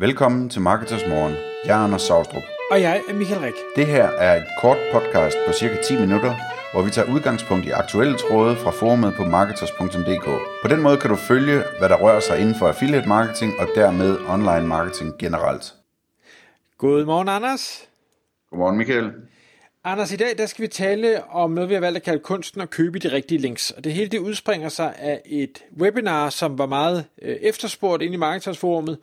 Velkommen til Marketers Morgen. Jeg er Anders Saustrup. Og jeg er Michael Rik. Det her er et kort podcast på cirka 10 minutter, hvor vi tager udgangspunkt i aktuelle tråde fra forumet på marketers.dk. På den måde kan du følge, hvad der rører sig inden for affiliate marketing og dermed online marketing generelt. Godmorgen, Anders. Godmorgen, Michael. Anders, i dag der skal vi tale om noget, vi har valgt at kalde kunsten at købe de rigtige links. Og det hele det udspringer sig af et webinar, som var meget øh, efterspurgt inde i Marketersforumet,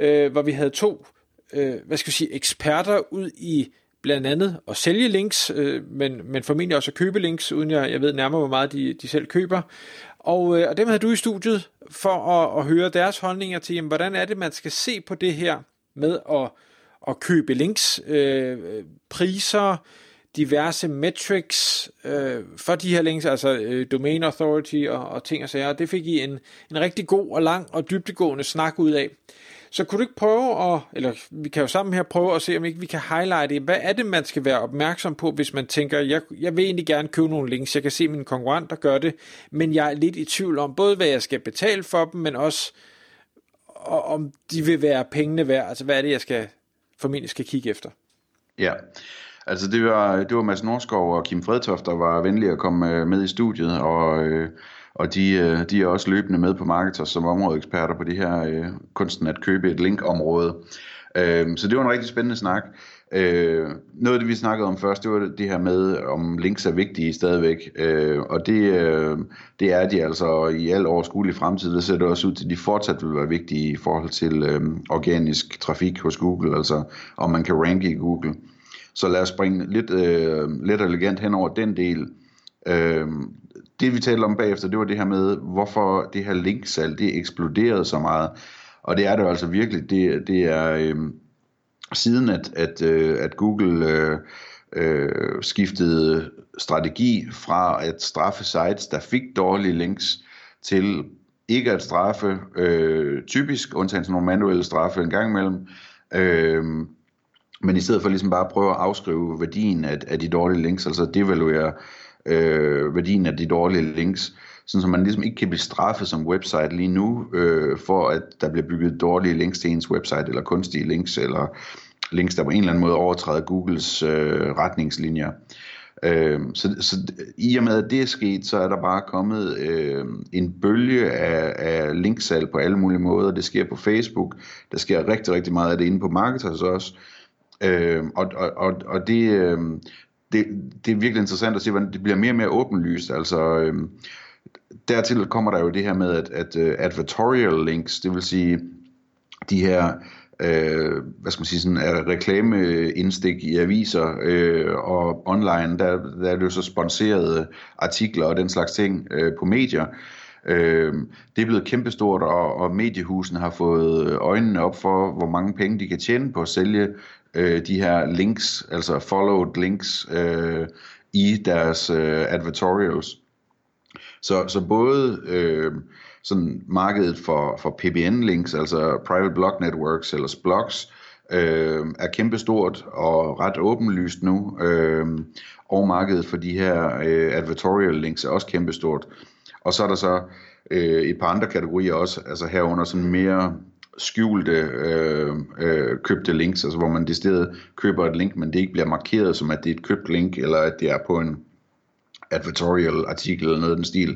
øh, hvor vi havde to øh, hvad skal vi sige, eksperter ud i blandt andet at sælge links, øh, men, men formentlig også at købe links, uden jeg, jeg ved nærmere, hvor meget de, de selv køber. Og, øh, og dem havde du i studiet for at, at høre deres holdninger til, jamen, hvordan er det, man skal se på det her med at, at købe links, øh, priser, diverse metrics øh, for de her links, altså øh, domain authority og, og ting og sager. Det fik I en, en rigtig god og lang og dybdegående snak ud af. Så kunne du ikke prøve at, eller vi kan jo sammen her prøve at se, om ikke vi kan highlighte, hvad er det, man skal være opmærksom på, hvis man tænker, jeg, jeg vil egentlig gerne købe nogle links, jeg kan se min konkurrent, gør det, men jeg er lidt i tvivl om, både hvad jeg skal betale for dem, men også om de vil være pengene værd, altså hvad er det, jeg skal formentlig skal kigge efter. Ja, altså det var, det var Mads Norskov og Kim Fredtoft, der var venlige at komme øh, med i studiet, og øh, og de, øh, de er også løbende med på Marketers som områdeeksperter på det her øh, kunsten at købe et linkområde. Øh, så det var en rigtig spændende snak. Øh, noget af det, vi snakkede om først, det var det her med, om links er vigtige stadigvæk. Øh, og det, øh, det er de altså i al overskuelig fremtid. Det ser det også ud til, at de fortsat vil være vigtige i forhold til øh, organisk trafik hos Google, altså om man kan ranke i Google. Så lad os springe lidt, øh, lidt elegant hen over den del. Øh, det vi talte om bagefter, det var det her med, hvorfor det her linksalg, det eksploderede så meget. Og det er det jo altså virkelig. Det, det er øh, siden, at, at, øh, at Google øh, øh, skiftede strategi fra at straffe sites, der fik dårlige links, til ikke at straffe, øh, typisk, undtagen sådan nogle manuelle straffe en gang imellem, øh, men i stedet for ligesom bare at prøve at afskrive værdien af, af de dårlige links, altså devaluere øh, værdien af de dårlige links, sådan så man ligesom ikke kan blive straffet som website lige nu, øh, for at der bliver bygget dårlige links til ens website, eller kunstige links, eller links, der på en eller anden måde overtræder Googles øh, retningslinjer. Øh, så, så i og med at det er sket, så er der bare kommet øh, en bølge af, af linksalg på alle mulige måder. Det sker på Facebook, der sker rigtig, rigtig meget af det inde på Marketers også. Øh, og, og, og, og det, øh, det, det er virkelig interessant at se, hvordan det bliver mere og mere åbenlyst. Altså, øhm, dertil kommer der jo det her med, at, at uh, advertorial links, det vil sige de her øh, hvad skal man sige, sådan, reklameindstik i aviser øh, og online, der, der er det jo så sponserede artikler og den slags ting øh, på medier. Øh, det er blevet kæmpestort, og, og mediehusene har fået øh, øjnene op for, hvor mange penge de kan tjene på at sælge øh, de her links, altså followed links øh, i deres øh, advertorials. Så, så både øh, sådan markedet for, for PBN-links, altså Private Blog Networks eller blogs, øh, er kæmpestort og ret åbenlyst nu, øh, og markedet for de her øh, advertorial links er også kæmpestort. Og så er der så øh, et par andre kategorier også, altså herunder sådan mere skjulte øh, øh, købte links, altså hvor man i stedet køber et link, men det ikke bliver markeret som, at det er et købt link, eller at det er på en advertorial artikel eller noget af den stil.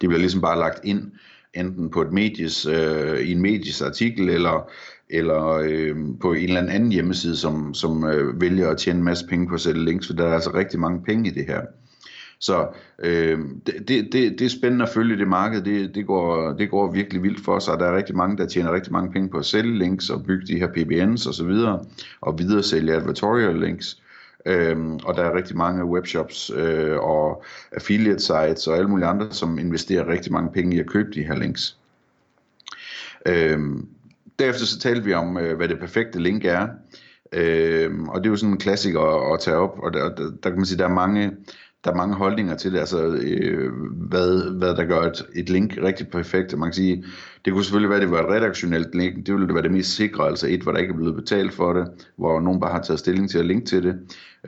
Det bliver ligesom bare lagt ind, enten på et medies, øh, i en medies artikel, eller, eller øh, på en eller anden hjemmeside, som, som øh, vælger at tjene en masse penge på at sætte links, for der er altså rigtig mange penge i det her. Så øh, det, det, det er spændende at følge det marked. Det, det, går, det går virkelig vildt for sig. Der er rigtig mange, der tjener rigtig mange penge på at sælge links og bygge de her PBNs og så videre, og videre sælge advertorial links. Øhm, og der er rigtig mange webshops øh, og affiliate sites og alle mulige andre, som investerer rigtig mange penge i at købe de her links. Øhm, derefter så talte vi om, øh, hvad det perfekte link er. Øhm, og det er jo sådan en klassiker at, at tage op, og der, der, der kan man sige, der er mange der er mange holdninger til det, altså øh, hvad, hvad der gør et, et link rigtig perfekt. Man kan sige, det kunne selvfølgelig være, at det var et redaktionelt link, det ville det være det mest sikre, altså et, hvor der ikke er blevet betalt for det, hvor nogen bare har taget stilling til at linke til det.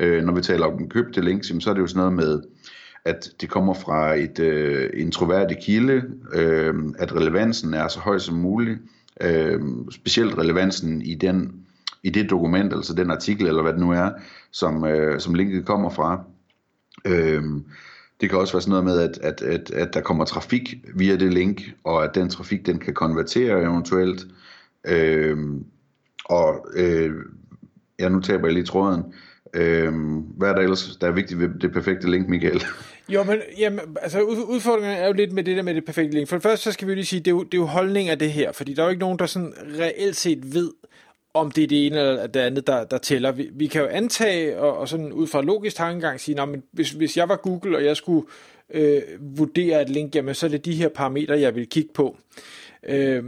Øh, når vi taler om købte links, så er det jo sådan noget med, at det kommer fra et, øh, en troværdig kilde, øh, at relevansen er så høj som muligt, øh, specielt relevansen i den i det dokument, altså den artikel, eller hvad det nu er, som, øh, som linket kommer fra. Øhm, det kan også være sådan noget med, at, at, at, at der kommer trafik via det link, og at den trafik, den kan konvertere eventuelt. Øhm, og øh, ja, nu taber jeg lige tråden. Øhm, hvad er der ellers, der er vigtigt ved det perfekte link, Michael? Jo, men jamen, altså, udfordringen er jo lidt med det der med det perfekte link. For det første, så skal vi jo lige sige, det er jo, det er jo holdning af det her, fordi der er jo ikke nogen, der sådan reelt set ved, om det er det ene eller det andet, der, der tæller. Vi, vi kan jo antage, og, og sådan ud fra logisk tankegang sige, men hvis, hvis jeg var Google, og jeg skulle øh, vurdere et link, jamen så er det de her parametre, jeg vil kigge på. Øh,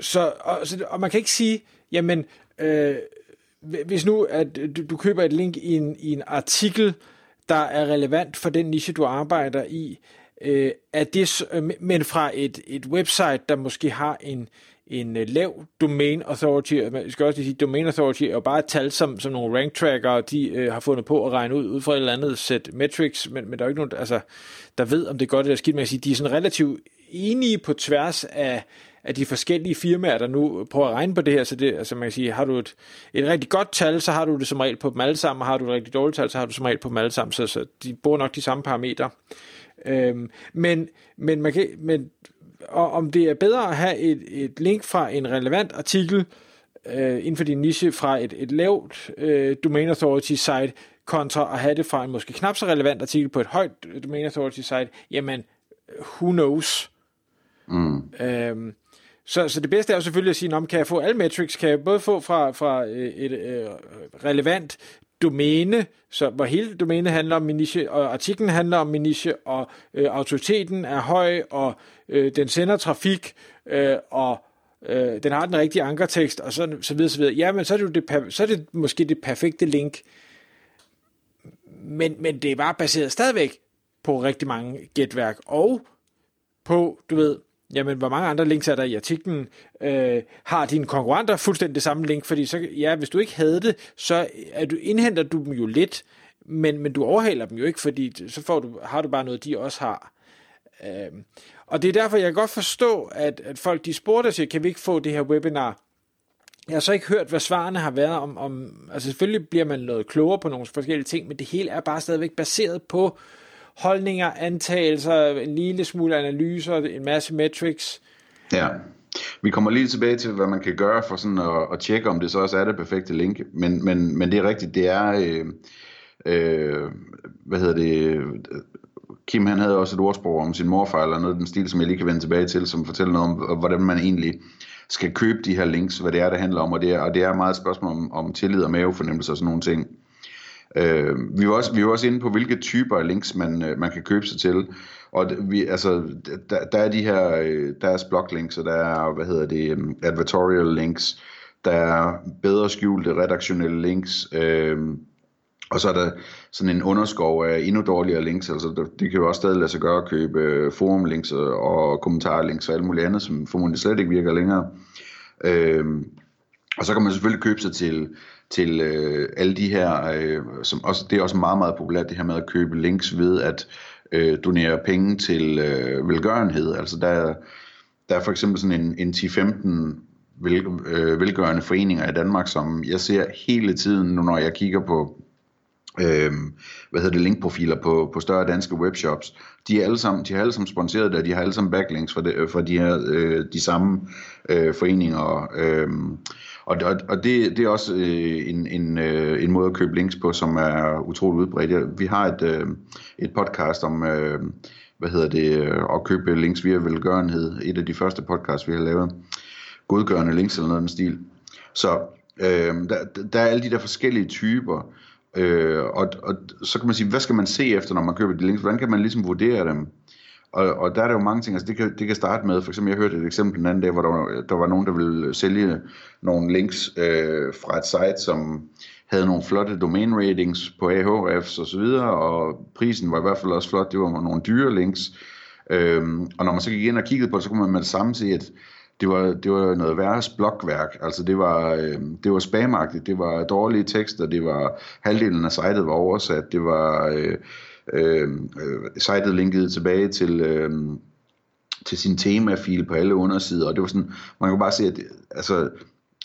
så, og, så, og man kan ikke sige, jamen, øh, hvis nu at du, du køber et link i en, i en artikel, der er relevant for den niche, du arbejder i, øh, er det, men fra et, et website, der måske har en, en uh, lav domain authority, man skal også sige, domain authority er jo bare et tal, som, som nogle rank tracker, de øh, har fundet på at regne ud, ud fra et eller andet sæt metrics, men, men der er jo ikke nogen, altså, der ved, om det er godt eller skidt, man kan sige, de er sådan relativt enige på tværs af, af de forskellige firmaer, der nu prøver at regne på det her, så det, altså man kan sige, har du et, et rigtig godt tal, så har du det som regel på dem alle sammen, og har du et rigtig dårligt tal, så har du som regel på dem alle sammen, så, så de bruger nok de samme parametre. Øhm, men, men, man kan, men og om det er bedre at have et, et link fra en relevant artikel øh, inden for din niche fra et, et lavt øh, domain authority site, kontra at have det fra en måske knap så relevant artikel på et højt domain authority site, jamen, who knows? Mm. Øhm, så, så det bedste er jo selvfølgelig at sige, om kan jeg få alle metrics, kan jeg både få fra, fra øh, et, et øh, relevant domæne, så, hvor hele domæne handler om min niche, og artiklen handler om min niche, og øh, autoriteten er høj, og øh, den sender trafik, øh, og øh, den har den rigtige ankertekst, og så, så videre, så videre. Ja, men så er det, jo det, så er det måske det perfekte link. Men, men det er bare baseret stadigvæk på rigtig mange gætværk, og på, du ved, jamen hvor mange andre links er der i artiklen, øh, har dine konkurrenter fuldstændig det samme link, fordi så, ja, hvis du ikke havde det, så er du, indhenter du dem jo lidt, men, men du overhaler dem jo ikke, fordi så får du, har du bare noget, de også har. Øh, og det er derfor, jeg kan godt forstå, at, at folk de spurgte sig, kan vi ikke få det her webinar? Jeg har så ikke hørt, hvad svarene har været om, om altså selvfølgelig bliver man noget klogere på nogle forskellige ting, men det hele er bare stadigvæk baseret på holdninger, antagelser, en lille smule analyser, en masse metrics. Ja. Vi kommer lige tilbage til, hvad man kan gøre for sådan at, at tjekke, om det så også er det perfekte link. Men, men, men det er rigtigt, det er, øh, øh, hvad hedder det, Kim han havde også et ordsprog om sin morfar, eller noget af den stil, som jeg lige kan vende tilbage til, som fortæller noget om, hvordan man egentlig skal købe de her links, hvad det er, det handler om, og det er, og det er meget et spørgsmål om, om tillid og mavefornemmelse og sådan nogle ting. Øh, vi, var også, vi var også inde på, hvilke typer af links man, øh, man kan købe sig til. Og vi, altså, der, der er de her, øh, der er bloglinks, og der er, hvad hedder det, øhm, advertorial links, der er bedre skjulte redaktionelle links, øh, og så er der sådan en underskov af endnu dårligere links, altså det kan jo også stadig lade sig gøre at købe øh, forumlinks og kommentarlinks og alt muligt andet, som formodentlig slet ikke virker længere. Øh, og så kan man selvfølgelig købe sig til til øh, alle de her, øh, som også, det er også meget, meget populært, det her med at købe links ved at øh, donere penge til øh, velgørenhed. Altså der, der er for eksempel sådan en, en 10-15 vel, øh, velgørende foreninger i Danmark, som jeg ser hele tiden, nu når jeg kigger på øh, hvad hedder det, linkprofiler på, på større danske webshops. De er alle sammen, de har alle sammen sponsoreret det, og de har alle sammen backlinks for, det, øh, for de her øh, de samme øh, foreninger. Øh, og, og, og det, det er også øh, en, en, øh, en måde at købe links på, som er utroligt udbredt. Vi har et, øh, et podcast om, øh, hvad hedder det, øh, at købe links via velgørenhed. Et af de første podcasts, vi har lavet. Godgørende links eller noget af den stil. Så øh, der, der er alle de der forskellige typer. Øh, og, og så kan man sige, hvad skal man se efter, når man køber de links? Hvordan kan man ligesom vurdere dem? Og, og der er der jo mange ting, altså det kan, det kan starte med, for eksempel jeg hørte et eksempel den anden dag, hvor der var, der var nogen, der ville sælge nogle links øh, fra et site, som havde nogle flotte domain ratings på Ahrefs og så videre, og prisen var i hvert fald også flot, det var nogle dyre links. Øhm, og når man så gik ind og kiggede på det, så kunne man med det samme se, at det var, det var noget værres blokværk. Altså det var, øh, det var spamagtigt, det var dårlige tekster, det var halvdelen af sitet var oversat, det var... Øh, øh, øh sitet linket tilbage til, øh, til sin temafil på alle undersider, og det var sådan, man kunne bare se, at altså,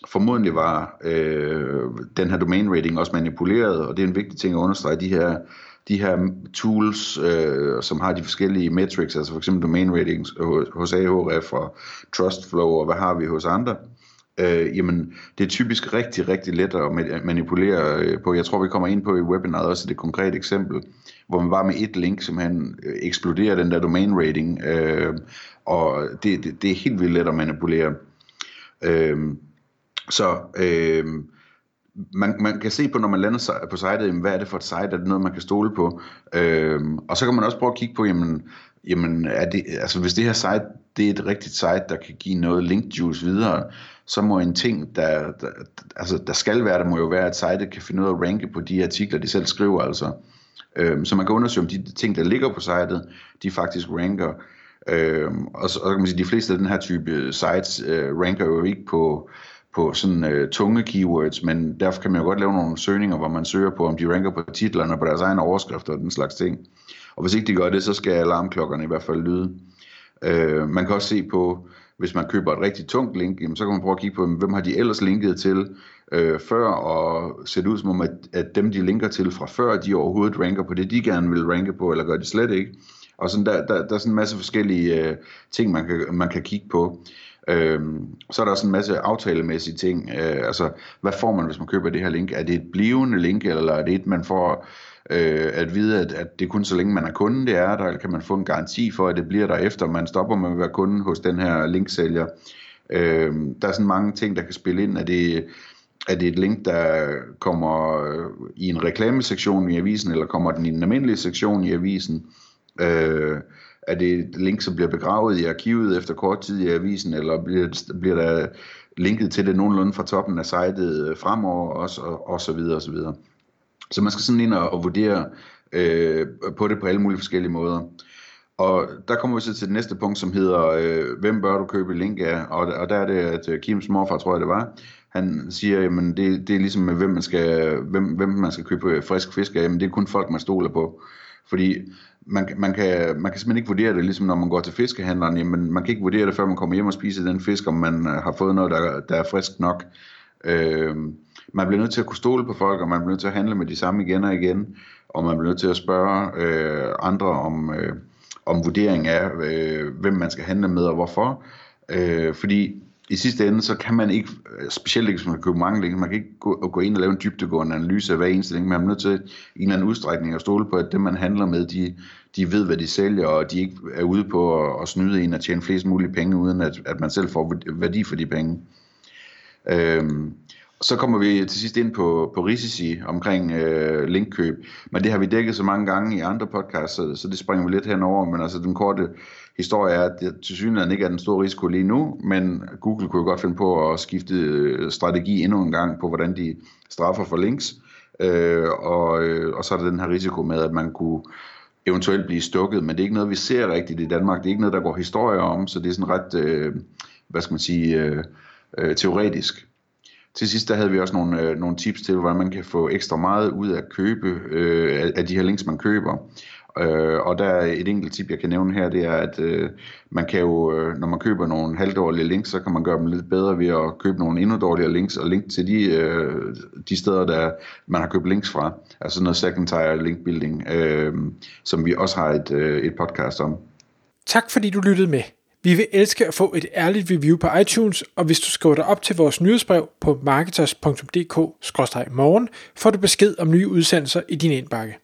formodentlig var øh, den her domain rating også manipuleret, og det er en vigtig ting at understrege, de her, de her tools, øh, som har de forskellige metrics, altså for eksempel domain ratings hos Ahref og Trustflow, og hvad har vi hos andre, øh, jamen det er typisk rigtig, rigtig let at manipulere øh, på. Jeg tror, vi kommer ind på i webinaret også det konkrete eksempel, hvor man bare med et link simpelthen øh, eksploderer den der domain rating, øh, og det, det, det er helt vildt let at manipulere. Øh, så øh, man, man kan se på, når man lander på sitet, jamen, hvad er det for et site, er det noget, man kan stole på? Øhm, og så kan man også prøve at kigge på, jamen, jamen er det, altså hvis det her site, det er et rigtigt site, der kan give noget link juice videre, så må en ting, der, der, altså, der skal være, der må jo være, at sitet kan finde ud af at ranke på de artikler, de selv skriver, altså. Øhm, så man kan undersøge, om de ting, der ligger på sitet, de faktisk ranker. Øhm, og så og kan man sige, de fleste af den her type sites øh, ranker jo ikke på, på sådan øh, tunge keywords, men derfor kan man jo godt lave nogle søgninger, hvor man søger på, om de ranker på titlerne, på deres egne overskrifter og den slags ting. Og hvis ikke de gør det, så skal alarmklokkerne i hvert fald lyde. Øh, man kan også se på, hvis man køber et rigtig tungt link, jamen, så kan man prøve at kigge på, hvem har de ellers linket til øh, før, og sætte ud som om, at, at dem de linker til fra før, de overhovedet ranker på det, de gerne vil ranke på, eller gør de slet ikke. Og sådan, der, der, der er sådan en masse forskellige øh, ting, man kan, man kan kigge på. Øhm, så er der også en masse aftalemæssige ting. Øh, altså, hvad får man, hvis man køber det her link? Er det et blivende link, eller er det et, man får øh, at vide, at, at det er kun så længe man er kunde, det er der, eller kan man få en garanti for, at det bliver der efter, man stopper med at være kunde hos den her linksælger. Øh, der er sådan mange ting, der kan spille ind. Er det, er det et link, der kommer øh, i en reklamesektion i avisen, eller kommer den i en almindelig sektion i avisen? Øh, er det et link, som bliver begravet i arkivet efter kort tid i avisen, eller bliver, bliver der linket til det nogenlunde fra toppen af sitet øh, fremover, og, og, og så videre, og så videre. Så man skal sådan ind og, og vurdere øh, på det på alle mulige forskellige måder. Og der kommer vi så til det næste punkt, som hedder, øh, hvem bør du købe link af? Og, og der er det, at øh, Kims morfar, tror jeg det var, han siger, jamen det, det er ligesom med, hvem man skal, hvem, hvem man skal købe frisk fisk af, men det er kun folk, man stoler på. Fordi man, man, kan, man kan simpelthen ikke vurdere det, ligesom når man går til fiskehandleren, jamen man kan ikke vurdere det, før man kommer hjem og spiser den fisk, om man øh, har fået noget, der, der er frisk nok. Øh, man bliver nødt til at kunne stole på folk, og man bliver nødt til at handle med de samme igen og igen, og man bliver nødt til at spørge øh, andre om, øh, om vurdering af, øh, hvem man skal handle med og hvorfor. Øh, fordi i sidste ende, så kan man ikke, øh, specielt ikke hvis man køber mange links, man kan ikke gå, gå ind og lave en dybdegående analyse af hver eneste link, man er nødt til i en eller anden udstrækning at stole på, at dem man handler med, de, de ved, hvad de sælger, og de ikke er ude på at, at snyde en og tjene flest mulige penge, uden at, at man selv får værdi for de penge. Øhm, så kommer vi til sidst ind på, på risici omkring øh, linkkøb, men det har vi dækket så mange gange i andre podcasts, så, så det springer vi lidt henover, men altså den korte historie er, at det til synligheden ikke er den store risiko lige nu, men Google kunne jo godt finde på at skifte øh, strategi endnu en gang på, hvordan de straffer for links, øh, og, øh, og så er der den her risiko med, at man kunne eventuelt blive stukket, men det er ikke noget, vi ser rigtigt i Danmark, det er ikke noget, der går historier om, så det er sådan ret, øh, hvad skal man sige, øh, øh, teoretisk. Til sidst der havde vi også nogle, øh, nogle tips til, hvordan man kan få ekstra meget ud af at købe øh, af, af de her links, man køber. Øh, og der er et enkelt tip, jeg kan nævne her, det er, at øh, man kan jo, øh, når man køber nogle halvdårlige links, så kan man gøre dem lidt bedre ved at købe nogle endnu dårligere links, og link til de, øh, de steder, der man har købt links fra. Altså noget second tier link building, øh, som vi også har et, øh, et podcast om. Tak fordi du lyttede med. Vi vil elske at få et ærligt review på iTunes, og hvis du skriver dig op til vores nyhedsbrev på marketers.dk-morgen, får du besked om nye udsendelser i din indbakke.